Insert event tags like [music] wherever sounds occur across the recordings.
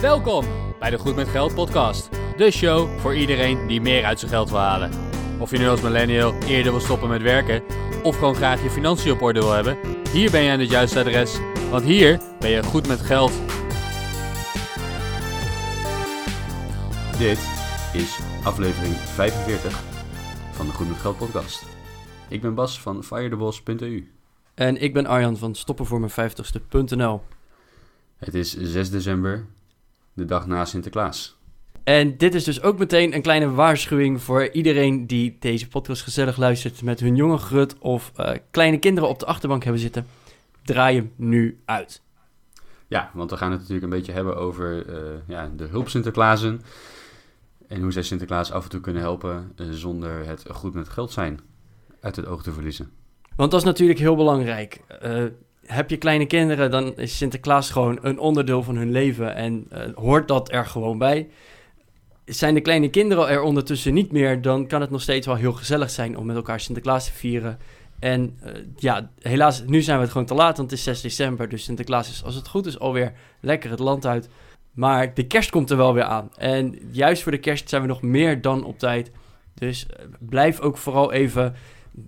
Welkom bij de Goed met Geld podcast. De show voor iedereen die meer uit zijn geld wil halen. Of je nu als millennial eerder wil stoppen met werken of gewoon graag je financiën op orde wil hebben, hier ben je aan het juiste adres, want hier ben je goed met geld. Dit is aflevering 45 van de Goed met Geld podcast. Ik ben Bas van firethebos.eu. En ik ben Arjan van stoppenvoormijn50ste.nl. Het is 6 december, de dag na Sinterklaas. En dit is dus ook meteen een kleine waarschuwing voor iedereen die deze podcast gezellig luistert met hun jonge grut of eh, kleine kinderen op de achterbank hebben zitten. Draai hem nu uit. Ja, want we gaan het natuurlijk een beetje hebben over eh, ja, de hulp Sinterklaasen. En hoe zij Sinterklaas af en toe kunnen helpen eh, zonder het goed met geld zijn uit het oog te verliezen. Want dat is natuurlijk heel belangrijk. Heb je kleine kinderen, dan is Sinterklaas gewoon een onderdeel van hun leven en eh, hoort dat er gewoon bij. Zijn de kleine kinderen er ondertussen niet meer, dan kan het nog steeds wel heel gezellig zijn om met elkaar Sinterklaas te vieren. En eh, ja, helaas, nu zijn we het gewoon te laat, want het is 6 december. Dus Sinterklaas is, als het goed is, alweer lekker het land uit. Maar de kerst komt er wel weer aan. En juist voor de kerst zijn we nog meer dan op tijd. Dus eh, blijf ook vooral even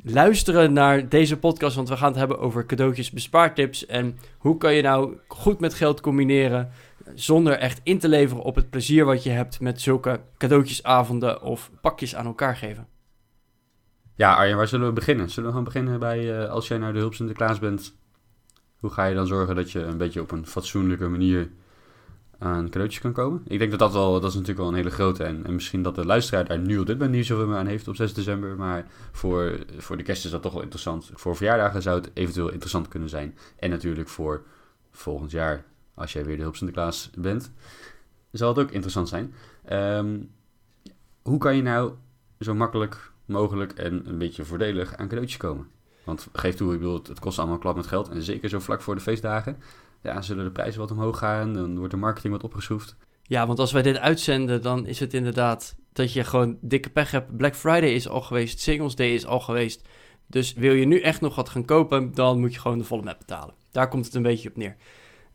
luisteren naar deze podcast. Want we gaan het hebben over cadeautjes, bespaartips. En hoe kan je nou goed met geld combineren. Zonder echt in te leveren op het plezier wat je hebt met zulke cadeautjesavonden of pakjes aan elkaar geven. Ja, Arjen, waar zullen we beginnen? Zullen we gewoon beginnen bij eh, als jij naar de hulp Sinterklaas bent? Hoe ga je dan zorgen dat je een beetje op een fatsoenlijke manier aan cadeautjes kan komen? Ik denk dat dat wel, dat is natuurlijk wel een hele grote. En, en misschien dat de luisteraar daar nu op dit moment niet zoveel meer aan heeft op 6 december. Maar voor, voor de kerst is dat toch wel interessant. Voor verjaardagen zou het eventueel interessant kunnen zijn. En natuurlijk voor volgend jaar, als jij weer de hulp Sinterklaas bent, zal het ook interessant zijn. Ehm, hoe kan je nou zo makkelijk mogelijk en een beetje voordelig aan cadeautjes komen? Want geef toe, ik bedoel, het, kost allemaal klap met geld. En zeker zo vlak voor de feestdagen. Ja, zullen de prijzen wat omhoog gaan, dan wordt de marketing wat opgeschroefd. Ja, want als wij dit uitzenden, dan is het inderdaad dat je gewoon dikke pech hebt. Black Friday is al geweest, Singles Day is al geweest. Dus wil je nu echt nog wat gaan kopen, dan moet je gewoon de volle map betalen. Daar komt het een beetje op neer.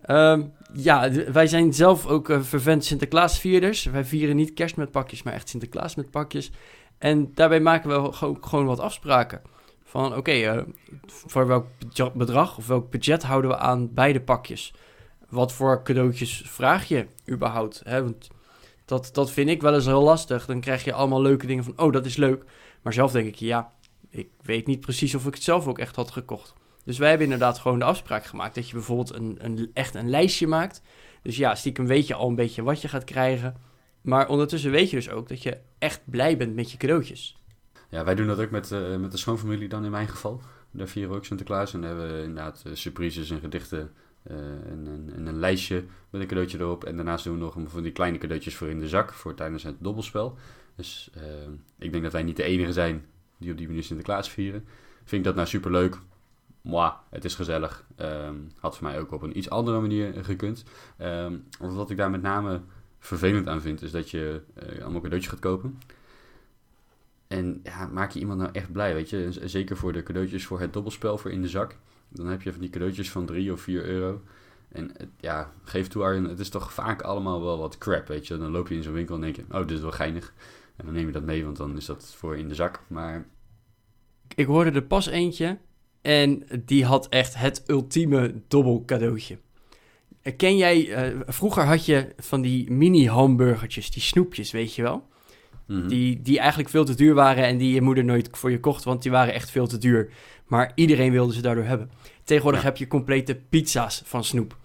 Ehm, ja, wij zijn zelf ook uh, vervent Sinterklaasvierders. Wij vieren niet kerst met pakjes, maar echt Sinterklaas met pakjes. En daarbij maken we gewoon wat afspraken. Van oké, eh, voor welk bedrag of welk budget houden we aan beide pakjes? Wat voor cadeautjes vraag je überhaupt? Hè? Want dat, dat vind ik wel eens heel lastig. Dan krijg je allemaal leuke dingen van, oh, dat is leuk. Maar zelf denk ik, ja, ik weet niet precies of ik het zelf ook echt had gekocht. Dus wij hebben inderdaad gewoon de afspraak gemaakt dat je bijvoorbeeld een, een, echt een lijstje maakt. Dus ja, stiekem weet je al een beetje wat je gaat krijgen. Maar ondertussen weet je dus ook dat je echt blij bent met je cadeautjes. Ja, wij doen dat ook met, eh, met de schoonfamilie dan in mijn geval. Daar vieren we ook Sinterklaas en hebben we inderdaad eh, surprises en gedichten eh, en, en, en een lijstje met een cadeautje erop. En daarnaast doen we nog een van die kleine cadeautjes voor in de zak voor tijdens het dobbelspel. Dus ik denk dat wij niet de enige zijn die op die manier Sinterklaas vieren. Vind ik dat nou superleuk? Mwah, het is gezellig. Ehm, had voor mij ook op een iets andere manier gekund. Ehm, wat ik daar met name vervelend aan vind, is dat je eh, allemaal cadeautjes gaat kopen. En ja, maak je iemand nou echt blij, weet je? Zeker voor de cadeautjes voor het dobbelspel voor in de zak. Dan heb je van die cadeautjes van 3 of 4 euro. En ja, geef toe Arjen, het is toch vaak allemaal wel wat crap, weet je? Dan loop je in zo'n winkel en denk je, oh, dit is wel geinig. En dan neem je dat mee, want dan is dat voor in de zak. Maar Ik hoorde er pas eentje en die had echt het ultieme dobbel cadeautje. Eh, Ken jij, eh, vroeger had je van die mini hamburgertjes, die snoepjes, weet je wel? Mhm. Die, die eigenlijk veel te duur waren en die je moeder nooit voor je kocht, want die waren echt veel te duur. Maar iedereen wilde ze daardoor hebben. Tegenwoordig Ja. heb je complete pizza's van snoep.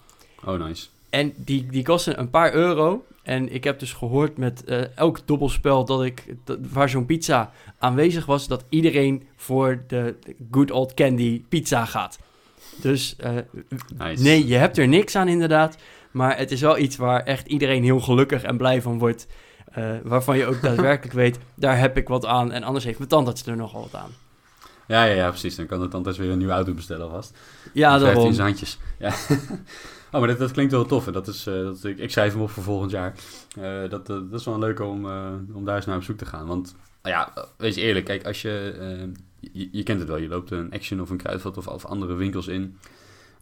oh nice. En die, die kosten een paar euro. En ik heb dus gehoord met eh, elk dobbelspel dat ik, dat, waar zo'n pizza aanwezig was, dat iedereen voor de good old candy pizza gaat. Dus eh, nice. nee, je hebt er niks aan inderdaad. Maar het is wel iets waar echt iedereen heel gelukkig en blij van wordt. Eh, waarvan je ook [laughs] daadwerkelijk weet, daar heb ik wat aan. En anders heeft mijn tandarts er nogal wat aan. Ja, ja, ja, precies. Dan kan de tandarts weer een nieuwe auto bestellen vast. Ja, Met 15 daarom. handjes. Ja. [laughs] oh, maar dat, dat klinkt wel tof. En dat is, eh, dat, ik, ik schrijf hem op voor volgend jaar. Eh, dat, dat is wel leuk om, eh, om daar eens naar op zoek te gaan. Want, ja, wees eerlijk. Kijk, als je, je... Je kent het wel. Je loopt een Action of een Kruidvat of, of andere winkels in.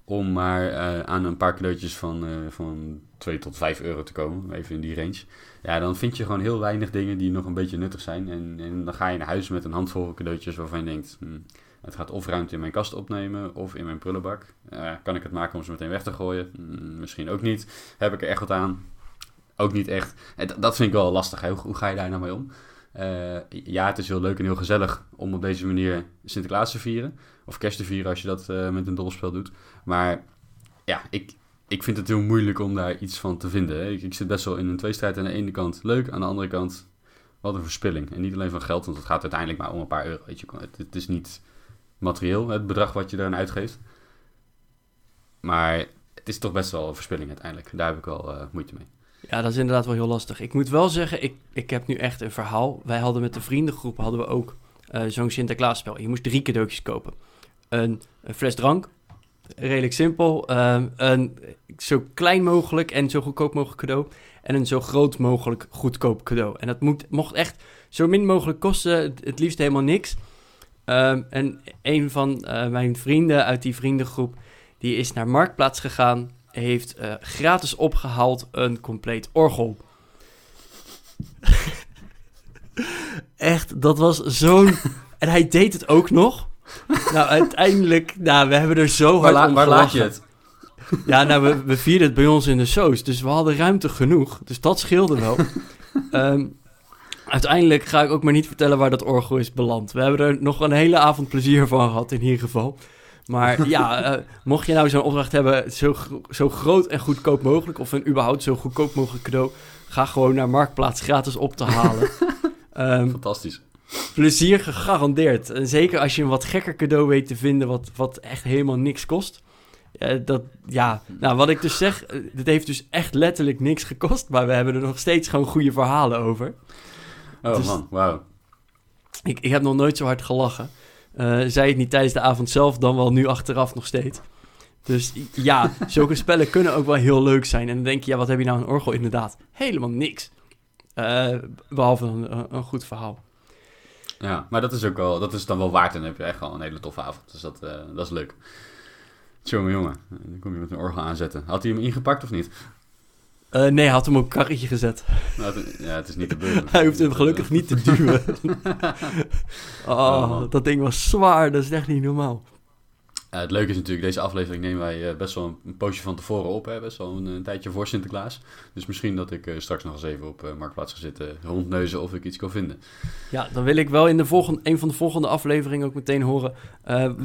Om maar eh, aan een paar cadeautjes van, eh, van 2 tot 5 euro te komen. Even in die range. Ja, dan vind je gewoon heel weinig dingen die nog een beetje nuttig zijn. En, en dan ga je naar huis met een handvol cadeautjes waarvan je denkt... hmm, het gaat of ruimte in mijn kast opnemen of in mijn prullenbak. Eh, kan ik het maken om ze meteen weg te gooien? Hmm, misschien ook niet. Heb ik er echt wat aan? Ook niet echt. En dat- vind ik wel lastig. Hoe, hoe ga je daar nou mee om? Ja, het is heel leuk en heel gezellig om op deze manier Sinterklaas te vieren. Of kerst te vieren als je dat eh, met een dobbelspel doet. Maar ja, ik, ik vind het heel moeilijk om daar iets van te vinden. Ik, ik zit best wel in een tweestrijd. Aan de ene kant leuk, aan de andere kant wat een verspilling. En niet alleen van geld, want het gaat uiteindelijk maar om een paar euro. Weet je. Het, is niet materieel, het bedrag wat je eraan uitgeeft. Maar het is toch best wel een verspilling uiteindelijk. Daar heb ik wel eh, moeite mee. Ja, dat is inderdaad wel heel lastig. Ik moet wel zeggen, ik, ik heb nu echt een verhaal. Wij hadden met de vriendengroep hadden we ook eh, zo'n Sinterklaasspel. Je moest drie cadeautjes kopen. Een, een fles drank, redelijk simpel. ehm, een zo klein mogelijk en zo goedkoop mogelijk cadeau. En een zo groot mogelijk goedkoop cadeau. En dat moet, mocht echt zo min mogelijk kosten, het, het liefst helemaal niks. Ehm, en een van eh, mijn vrienden uit die vriendengroep, die is naar Marktplaats gegaan heeft eh, gratis opgehaald een compleet orgel. [laughs] Echt, dat was zo'n... [laughs] en hij deed het ook nog. Nou, uiteindelijk, nou, we hebben er zo hard Waar, om waar laat je het? Ja, nou, we, we vierden het bij ons in de soos, dus we hadden ruimte genoeg. Dus dat scheelde wel. [laughs] Ehm, uiteindelijk ga ik ook maar niet vertellen waar dat orgel is beland. We hebben er nog een hele avond plezier van gehad, in ieder geval. Maar [laughs] ja, eh, mocht je nou zo'n opdracht hebben, zo, zo groot en goedkoop mogelijk, of een überhaupt zo goedkoop mogelijk cadeau, ga gewoon naar Marktplaats gratis op te halen. [laughs] Ehm, Fantastisch. Plezier gegarandeerd. En zeker als je een wat gekker cadeau weet te vinden, wat, wat echt helemaal niks kost. Eh, dat, ja, nou wat ik dus zeg, eh, dit heeft dus echt letterlijk niks gekost, maar we hebben er nog steeds gewoon goede verhalen over. Oh Dus- man, wauw. Ik, ik heb nog nooit zo hard gelachen. Eh zij het niet tijdens de avond zelf, dan wel nu achteraf nog steeds. Dus ja, [laughs] zulke spellen kunnen ook wel heel leuk zijn. En dan denk je, ja, wat heb je nou een orgel? Inderdaad, helemaal niks. Eh, behalve een- een goed verhaal. Ja, maar dat is ook wel, dat is dan wel waard en dan heb je echt wel een hele toffe avond. Dus dat, eh, dat is leuk. Jongen, jongen. Dan kom je met een orgel aanzetten. Had hij hem ingepakt of niet? Eh, nee, hij had hem op een karretje gezet. Nou, het- ja, het is niet de beurt. [laughs] Hij hoeft hem gelukkig niet te duwen. [laughs] oh, man. dat ding was zwaar. Dat is echt niet normaal. Het leuke is natuurlijk, deze aflevering nemen wij eh, best wel een, een poosje van tevoren op. Hè? Best wel een, een tijdje voor Sinterklaas. Dus misschien dat ik eh, straks nog eens even op eh, Marktplaats ga zitten rondneuzen of ik iets kan vinden. Ja, dan wil ik wel in de volgende, een van de volgende afleveringen ook meteen horen...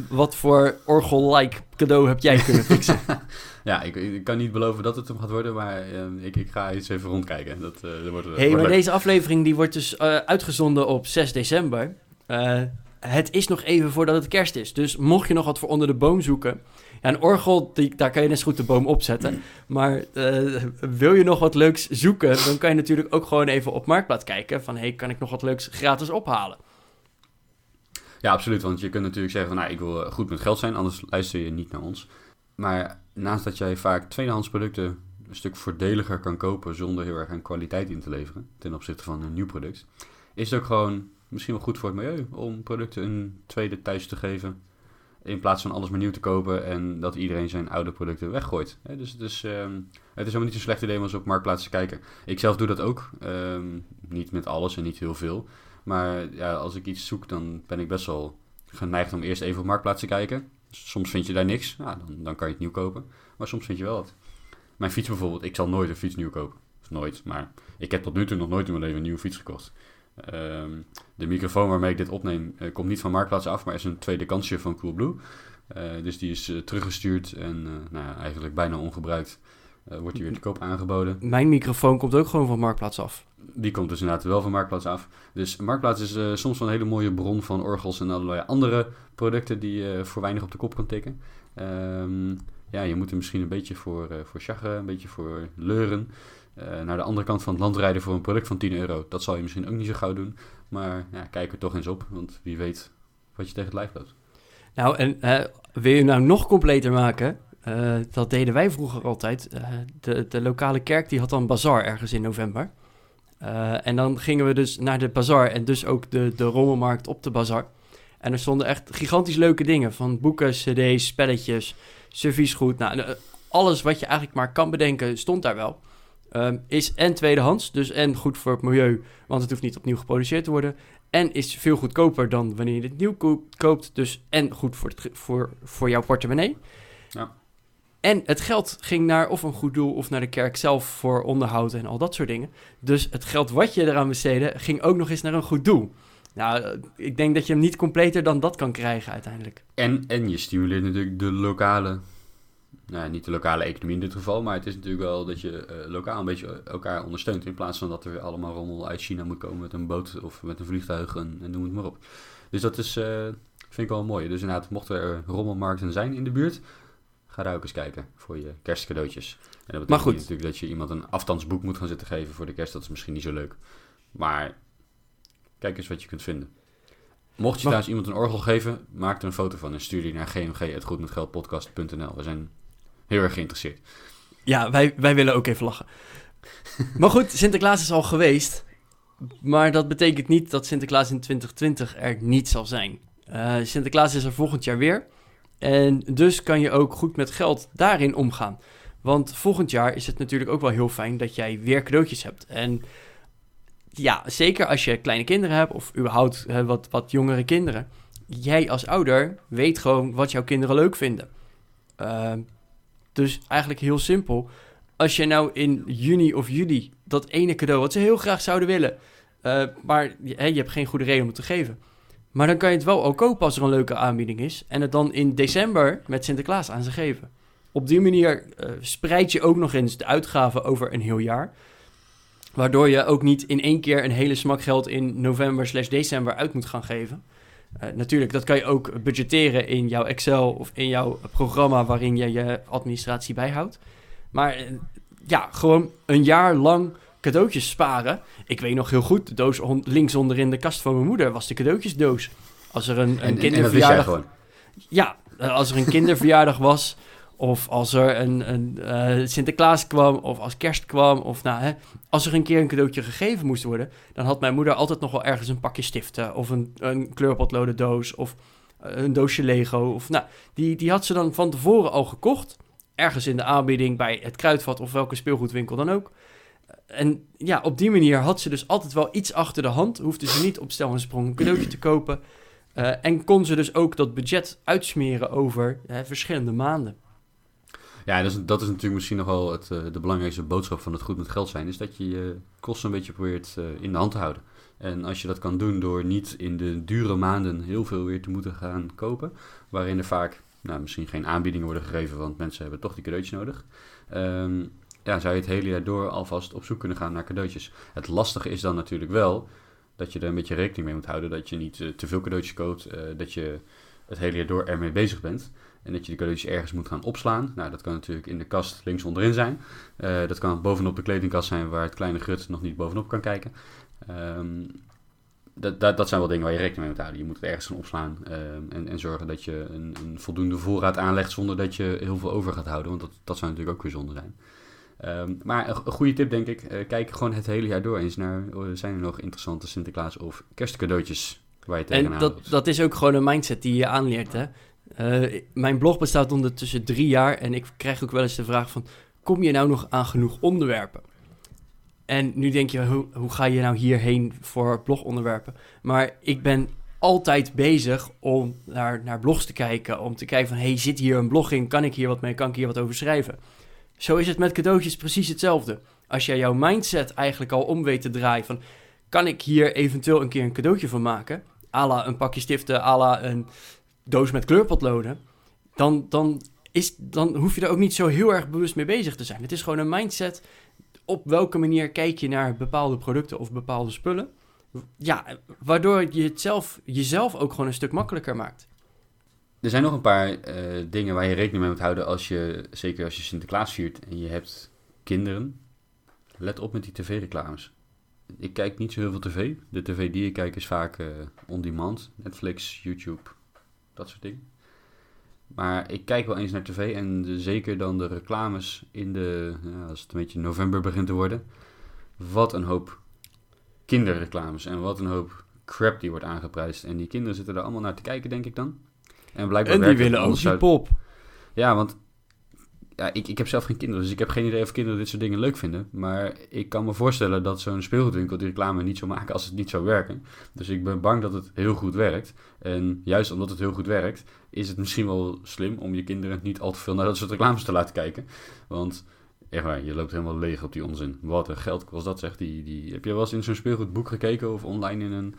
wat voor orgel-like cadeau heb jij kunnen fixen? [laughs] Ja, ik, ik kan niet beloven dat het hem gaat worden, maar ik, ik ga eens even rondkijken. Dat, dat wordt, hey, wordt maar leuk. deze aflevering die wordt dus uitgezonden op 6 december. Het is nog even voordat het kerst is. Dus mocht je nog wat voor onder de boom zoeken... Ja, een orgel, daar kan je net goed de boom opzetten. Maar eh, wil je nog wat leuks zoeken... dan kan je natuurlijk ook gewoon even op Marktplaats kijken... van hey, kan ik nog wat leuks gratis ophalen? Ja, absoluut. Want je kunt natuurlijk zeggen nou, ik wil eh, goed met geld zijn, anders luister je niet naar ons. Maar naast dat jij vaak tweedehands producten een stuk voordeliger kan kopen zonder heel erg aan kwaliteit in te leveren ten opzichte van een nieuw product, is het ook gewoon misschien wel goed voor het milieu om producten een tweede thuis te geven. In plaats van alles maar nieuw te kopen en dat iedereen zijn oude producten weggooit. Dus het is, ehm, het is helemaal niet een slecht idee om eens op Marktplaats te kijken. Ik zelf doe dat ook. ehm, niet met alles en niet heel veel. Maar ja, als ik iets zoek, dan ben ik best wel geneigd om eerst even op Marktplaats te kijken. Soms vind je daar niks, ja, dan, dan kan je het nieuw kopen. Maar soms vind je wel wat. Mijn fiets bijvoorbeeld, ik zal nooit een fiets nieuw kopen. Of nooit, maar ik heb tot nu toe nog nooit in mijn leven een nieuwe fiets gekocht. Ehm, de microfoon waarmee ik dit opneem eh, komt niet van Marktplaats af, maar is een tweede kansje van Coolblue. Eh dus die is eh, teruggestuurd en nou ja, eigenlijk bijna ongebruikt. Wordt die weer te koop aangeboden. Mijn microfoon komt ook gewoon van Marktplaats af. Die komt dus inderdaad wel van Marktplaats af. Dus Marktplaats is soms wel een hele mooie bron van orgels en allerlei andere producten die je voor weinig op de kop kan tikken. Ehm, ja, je moet er misschien een beetje voor, voor sjaggen, een beetje voor leuren. Eh, naar de andere kant van het land rijden voor een product van 10 euro. Dat zal je misschien ook niet zo gauw doen. Maar ja, kijk er toch eens op, want wie weet wat je tegen het lijf loopt. Nou, en eh, wil je nou nog completer maken? Eh, dat deden wij vroeger altijd. De, de lokale kerk die had dan bazaar ergens in november. En dan gingen we dus naar de bazaar en dus ook de, de rommelmarkt op de bazaar. En er stonden echt gigantisch leuke dingen. Van boeken, cd's, spelletjes, serviesgoed. Nou, alles wat je eigenlijk maar kan bedenken stond daar wel. Ehm, is en tweedehands, dus en goed voor het milieu, want het hoeft niet opnieuw geproduceerd te worden. En is veel goedkoper dan wanneer je het nieuw ko- koopt, dus en goed voor, het, voor, voor jouw portemonnee. Ja. En het geld ging naar of een goed doel of naar de kerk zelf voor onderhoud en al dat soort dingen. Dus het geld wat je eraan besteedde ging ook nog eens naar een goed doel. Nou, ik denk dat je hem niet completer dan dat kan krijgen uiteindelijk. En, en je stimuleert natuurlijk de lokale, nou niet de lokale economie in dit geval, maar het is natuurlijk wel dat je eh, lokaal een beetje elkaar ondersteunt. In plaats van dat er weer allemaal rommel uit China moet komen met een boot of met een vliegtuig en, en noem het maar op. Dus dat is, eh, vind ik wel mooi. Dus inderdaad, mochten er rommelmarkten zijn in de buurt, ga daar ook eens kijken voor je kerstcadeautjes. En dat betekent Maar goed. natuurlijk dat je iemand een afstandsboek moet gaan zitten geven voor de kerst. Dat is misschien niet zo leuk. Maar kijk eens wat je kunt vinden. Mocht je Maar- trouwens iemand een orgel geven, maak er een foto van en stuur die naar gmg.goedmetgeldpodcast.nl. We zijn heel erg geïnteresseerd. Ja, wij, wij willen ook even lachen. [laughs] maar goed, Sinterklaas is al geweest. Maar dat betekent niet dat Sinterklaas in 2020 er niet zal zijn. Eh, Sinterklaas is er volgend jaar weer. En dus kan je ook goed met geld daarin omgaan. Want volgend jaar is het natuurlijk ook wel heel fijn dat jij weer cadeautjes hebt. En ja, zeker als je kleine kinderen hebt of überhaupt eh, wat, wat jongere kinderen. Jij als ouder weet gewoon wat jouw kinderen leuk vinden. Ehm, dus eigenlijk heel simpel. Als je nou in juni of juli dat ene cadeau wat ze heel graag zouden willen, eh, maar je, hebt geen goede reden om het te geven. Maar dan kan je het wel al kopen als er een leuke aanbieding is. En het dan in december met Sinterklaas aan ze geven. Op die manier eh, spreid je ook nog eens de uitgaven over een heel jaar. Waardoor je ook niet in één keer een hele smak geld in november slash december uit moet gaan geven. Eh, natuurlijk, dat kan je ook budgetteren in jouw Excel of in jouw programma waarin je je administratie bijhoudt. Maar eh, ja, gewoon een jaar lang cadeautjes sparen. Ik weet nog heel goed, de doos on- links onderin de kast van mijn moeder was de cadeautjesdoos. Als er een, een En, en kinderverjaardag... Ja, eh, als er een [laughs] kinderverjaardag was, of als er een, een eh, Sinterklaas kwam, of als kerst kwam, of nou, hè, als er een keer een cadeautje gegeven moest worden, dan had mijn moeder altijd nog wel ergens een pakje stiften, of een, een kleurpotloden doos, of eh, een doosje Lego, of nou, die, die had ze dan van tevoren al gekocht, ergens in de aanbieding bij het kruidvat of welke speelgoedwinkel dan ook. En ja, op die manier had ze dus altijd wel iets achter de hand, hoefde ze niet op stel en sprong een cadeautje te kopen. Eh, en kon ze dus ook dat budget uitsmeren over eh, verschillende maanden. Ja, dat is, dat is natuurlijk misschien nog wel het, eh, de belangrijkste boodschap van het goed met geld zijn. Is dat je je kosten een beetje probeert eh, in de hand te houden. En als je dat kan doen door niet in de dure maanden heel veel weer te moeten gaan kopen. Waarin er vaak nou, misschien geen aanbiedingen worden gegeven, want mensen hebben toch die cadeautjes nodig. ehm, ja, zou je het hele jaar door alvast op zoek kunnen gaan naar cadeautjes. Het lastige is dan natuurlijk wel dat je er een beetje rekening mee moet houden. Dat je niet eh, te veel cadeautjes koopt. dat je het hele jaar door ermee bezig bent. En dat je de cadeautjes ergens moet gaan opslaan. Nou, dat kan natuurlijk in de kast links onderin zijn. Eh, dat kan bovenop de kledingkast zijn waar het kleine grut nog niet bovenop kan kijken. Ehm, dat, dat, dat zijn wel dingen waar je rekening mee moet houden. Je moet het ergens gaan opslaan ehm, en, en zorgen dat je een, een voldoende voorraad aanlegt zonder dat je heel veel over gaat houden. Want dat, dat zou natuurlijk ook weer zonde zijn. Ehm, maar een, een goede tip denk ik, eh, kijk gewoon het hele jaar door eens naar, eh, zijn er nog interessante Sinterklaas of kerstcadeautjes waar je tegenaan En dat, dat is ook gewoon een mindset die je aanleert. Hè? Eh, mijn blog bestaat ondertussen drie jaar en ik krijg ook wel eens de vraag van... kom je nou nog aan genoeg onderwerpen? En nu denk je, hoe, hoe ga je nou hierheen voor blogonderwerpen? Maar ik ben altijd bezig om naar, naar blogs te kijken. Om te kijken van, hey, zit hier een blog in? Kan ik hier wat mee? Kan ik hier wat over schrijven? Zo is het met cadeautjes precies hetzelfde. Als jij jouw mindset eigenlijk al om weet te draaien van... kan ik hier eventueel een keer een cadeautje van maken? à la een pakje stiften, à la een doos met kleurpotloden... Dan, dan, is, dan hoef je er ook niet zo heel erg bewust mee bezig te zijn. Het is gewoon een mindset. Op welke manier kijk je naar bepaalde producten of bepaalde spullen? Ja, waardoor je het zelf, jezelf ook gewoon een stuk makkelijker maakt. Er zijn nog een paar eh, dingen waar je rekening mee moet houden als je, zeker als je Sinterklaas viert en je hebt kinderen. Let op met die tv-reclames. Ik kijk niet zo heel veel tv. De tv die ik kijk is vaak eh, on-demand. Netflix, YouTube, dat soort dingen. Maar ik kijk wel eens naar tv en de- zeker dan de reclames in de, ja, als het een beetje november begint te worden. Wat een hoop kinderreclames en wat een hoop crap die wordt aangeprijsd. En die kinderen zitten er allemaal naar te kijken, denk ik dan. En blijkbaar En die willen ook die pop. Ja, want ja, ik, ik heb zelf geen kinderen, dus ik heb geen idee of kinderen dit soort dingen leuk vinden. Maar ik kan me voorstellen dat zo'n speelgoedwinkel die reclame niet zou maken als het niet zou werken. Dus ik ben bang dat het heel goed werkt. En juist omdat het heel goed werkt, is het misschien wel slim om je kinderen niet al te veel naar dat soort reclames te laten kijken. Want echt waar, je loopt helemaal leeg op die onzin. Wat een geld kost dat, zegt die, die. Heb je wel eens in zo'n speelgoedboek gekeken of online in een,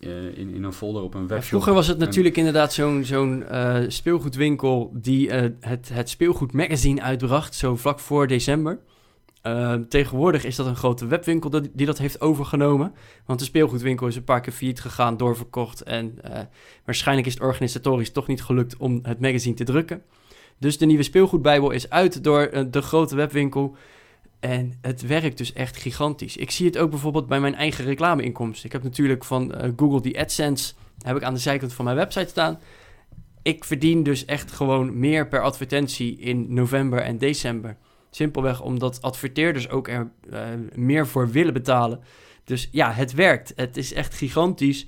uh, in, in een folder op een webshop? Vroeger was het natuurlijk inderdaad zo'n zo'n uh, speelgoedwinkel die uh, het, het speelgoedmagazine uitbracht, zo vlak voor december. Ehm, tegenwoordig is dat een grote webwinkel dat, die dat heeft overgenomen. Want de speelgoedwinkel is een paar keer failliet gegaan, doorverkocht. En waarschijnlijk is het organisatorisch toch niet gelukt om het magazine te drukken. Dus de nieuwe speelgoedbijbel is uit door de grote webwinkel. En het werkt dus echt gigantisch. Ik zie het ook bijvoorbeeld bij mijn eigen reclameinkomsten. Ik heb natuurlijk van uh, Google die AdSense heb ik aan de zijkant van mijn website staan. Ik verdien dus echt gewoon meer per advertentie in november en december. Simpelweg omdat adverteerders ook er uh, meer voor willen betalen. Dus ja, het werkt. Het is echt gigantisch.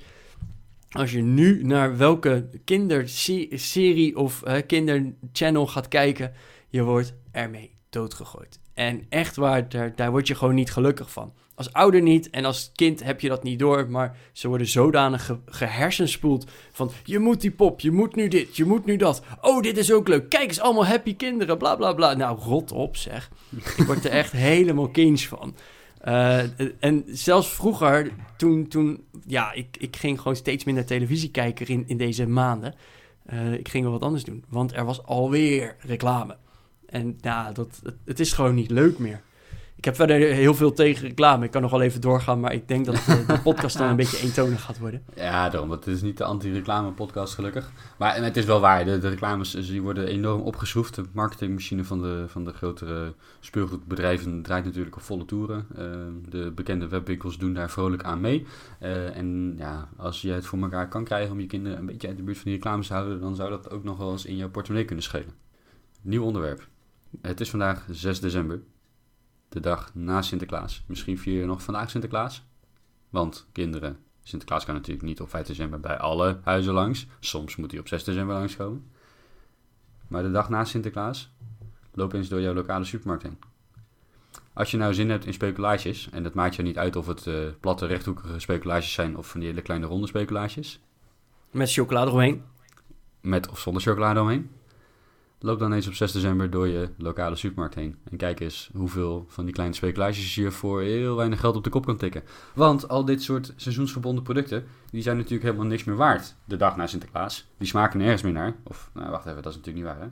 Als je nu naar welke kinderserie of uh, kinderchannel gaat kijken, je wordt ermee doodgegooid. En echt waar, daar, daar word je gewoon niet gelukkig van. Als ouder niet en als kind heb je dat niet door, maar ze worden zodanig ge gehersenspoeld van je moet die pop, je moet nu dit, je moet nu dat. Oh, dit is ook leuk. Kijk eens, allemaal happy kinderen, bla bla bla. Nou, rot op zeg. Ik word er echt [laughs] helemaal kinds van. Uh, en zelfs vroeger, toen, toen ja, ik, ik ging gewoon steeds minder televisie kijken in, in deze maanden. Uh, ik ging wel wat anders doen, want er was alweer reclame. En ja, dat, het, is gewoon niet leuk meer. Ik heb verder heel veel tegen reclame. Ik kan nog wel even doorgaan, maar ik denk dat de, de podcast dan [laughs] een beetje eentonig gaat worden. Ja, daarom. Het is niet de anti-reclame podcast, gelukkig. Maar en het is wel waar. De, de reclames die worden enorm opgeschroefd. De marketingmachine van de, van de grotere speelgoedbedrijven draait natuurlijk op volle toeren. Uh, de bekende webwinkels doen daar vrolijk aan mee. Uh, en ja, als je het voor elkaar kan krijgen om je kinderen een beetje uit de buurt van die reclames te houden, dan zou dat ook nog wel eens in jouw portemonnee kunnen schelen. Nieuw onderwerp. Het is vandaag 6 december de dag na Sinterklaas. Misschien vier je nog vandaag Sinterklaas. Want kinderen, Sinterklaas kan natuurlijk niet op 5 december bij alle huizen langs. Soms moet hij op 6 december langskomen. Maar de dag na Sinterklaas, loop eens door jouw lokale supermarkt heen. Als je nou zin hebt in speculaasjes, en dat maakt je niet uit of het uh, platte rechthoekige speculaasjes zijn of van die hele kleine ronde speculaasjes. Met chocolade omheen. Met of zonder chocolade omheen. Loop dan eens op 6 december door je lokale supermarkt heen. En kijk eens hoeveel van die kleine speculaties je voor heel weinig geld op de kop kan tikken. Want al dit soort seizoensgebonden producten, die zijn natuurlijk helemaal niks meer waard de dag na Sinterklaas. Die smaken nergens meer naar. Of, nou wacht even, dat is natuurlijk niet waar hè?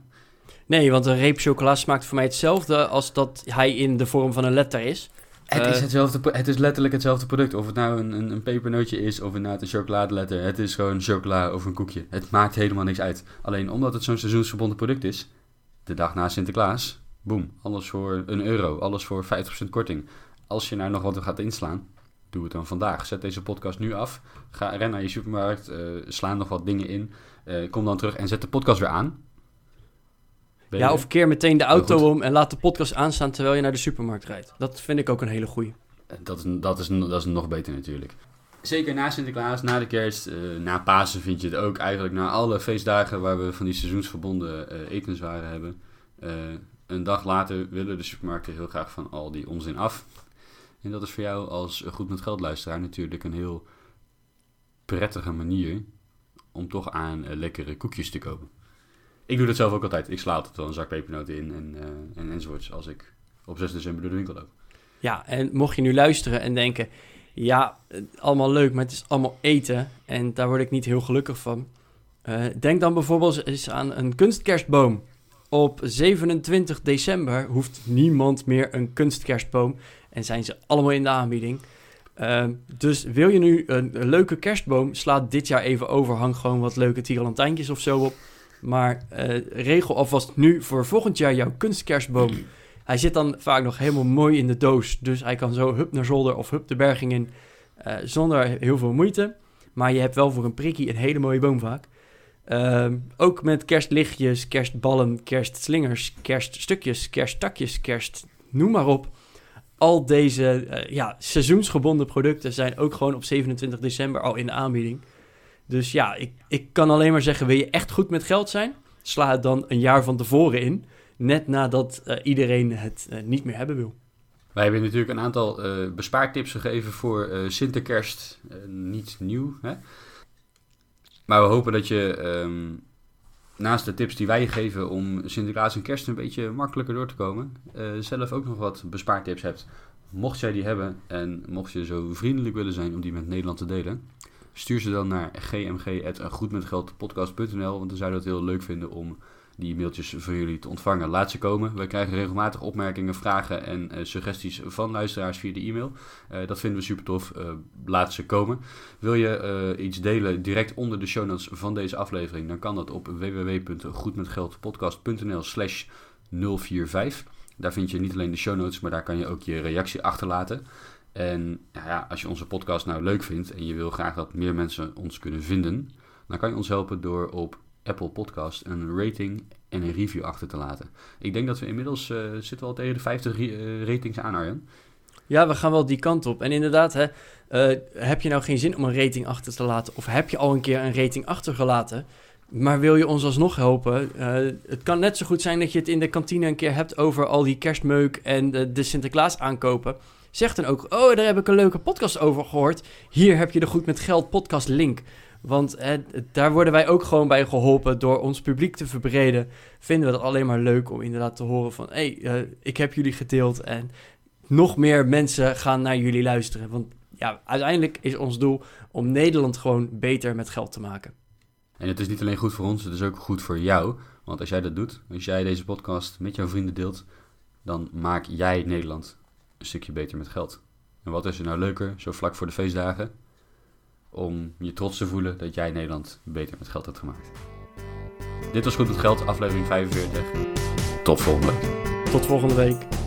Nee, want een reep chocola smaakt voor mij hetzelfde als dat hij in de vorm van een letter is. Het, is hetzelfde, het is letterlijk hetzelfde product. Of het nou een, een, een pepernootje is of inderdaad een chocoladeletter. Het is gewoon chocola of een koekje. Het maakt helemaal niks uit. Alleen omdat het zo'n seizoensgebonden product is, de dag na Sinterklaas, boem, alles voor een euro, alles voor 50% korting. Als je nou nog wat gaat inslaan, doe het dan vandaag. Zet deze podcast nu af. Ga, ren naar je supermarkt, uh, sla nog wat dingen in. Uh, kom dan terug en zet de podcast weer aan. Ja, of keer meteen de auto om en laat de podcast aanstaan terwijl je naar de supermarkt rijdt. Dat vind ik ook een hele goeie. Dat is, dat is, dat is nog beter natuurlijk. Zeker na Sinterklaas, na de kerst, uh, na Pasen vind je het ook eigenlijk na alle feestdagen waar we van die seizoensverbonden uh, etenswaren hebben. Uh, een dag later willen de supermarkten heel graag van al die onzin af. En dat is voor jou als goed met geld luisteraar natuurlijk een heel prettige manier om toch aan lekkere koekjes te kopen. Ik doe dat zelf ook altijd. Ik sla altijd wel een zak pepernoten in en, uh, en enzovoorts als ik op 6 december door de winkel loop. Ja, en mocht je nu luisteren en denken, ja, allemaal leuk, maar het is allemaal eten en daar word ik niet heel gelukkig van. Uh, denk dan bijvoorbeeld eens aan een kunstkerstboom. Op 27 december hoeft niemand meer een kunstkerstboom en zijn ze allemaal in de aanbieding. Uh, dus wil je nu een, leuke kerstboom, sla dit jaar even over, hang gewoon wat leuke tierlantijntjes of zo op. Maar uh, regel alvast nu voor volgend jaar jouw kunstkerstboom. [clears throat] Hij zit dan vaak nog helemaal mooi in de doos. Dus hij kan zo hup naar zolder of hup de berging in. Uh, zonder heel veel moeite. Maar je hebt wel voor een prikkie een hele mooie boom vaak. Uh, ook met kerstlichtjes, kerstballen, kerstslingers, kerststukjes, kersttakjes, kerst... Noem maar op. Al deze uh, ja, seizoensgebonden producten zijn ook gewoon op 27 december al in de aanbieding. Dus ja, ik, ik kan alleen maar zeggen, wil je echt goed met geld zijn? Sla het dan een jaar van tevoren in. net nadat eh, iedereen het eh, niet meer hebben wil. Wij hebben natuurlijk een aantal eh, bespaartips gegeven voor Sinterkerst. Niet nieuw, hè? Maar we hopen dat je ehm, naast de tips die wij geven om Sinterklaas en kerst een beetje makkelijker door te komen, zelf ook nog wat bespaartips hebt. Mocht jij die hebben en mocht je zo vriendelijk willen zijn om die met Nederland te delen, stuur ze dan naar gmg.goedmetgeldpodcast.nl, want dan zouden we het heel leuk vinden om die mailtjes van jullie te ontvangen. Laat ze komen. We krijgen regelmatig opmerkingen, vragen en eh, suggesties van luisteraars via de e-mail. Eh, dat vinden we super tof. Eh, laat ze komen. Wil je iets delen direct onder de show notes van deze aflevering, dan kan dat op www.goedmetgeldpodcast.nl slash 045. Daar vind je niet alleen de show notes, maar daar kan je ook je reactie achterlaten. En nou ja, als je onze podcast nou leuk vindt en je wil graag dat meer mensen ons kunnen vinden, dan kan je ons helpen door op Apple Podcast een rating en een review achter te laten. Ik denk dat we inmiddels eh, zitten al tegen de 50 re- eh, ratings aan, Arjan. Ja, we gaan wel die kant op. En inderdaad, hè, eh, heb je nou geen zin om een rating achter te laten? Of heb je al een keer een rating achtergelaten? Maar wil je ons alsnog helpen? Het kan net zo goed zijn dat je het in de kantine een keer hebt over al die kerstmeuk en de, de Sinterklaas aankopen. Zeg dan ook, oh, daar heb ik een leuke podcast over gehoord. Hier heb je de Goed met Geld podcast link. Want eh, daar worden wij ook gewoon bij geholpen door ons publiek te verbreden. Vinden we het alleen maar leuk om inderdaad te horen van... hé, hey, eh, ik heb jullie gedeeld en nog meer mensen gaan naar jullie luisteren. Want ja, uiteindelijk is ons doel om Nederland gewoon beter met geld te maken. En het is niet alleen goed voor ons, het is ook goed voor jou. Want als jij dat doet, als jij deze podcast met jouw vrienden deelt, dan maak jij Nederland een stukje beter met geld. En wat is er nou leuker, zo vlak voor de feestdagen, om je trots te voelen dat jij Nederland beter met geld hebt gemaakt. Dit was Goed met Geld, aflevering 45. Tot volgende week. Tot volgende week.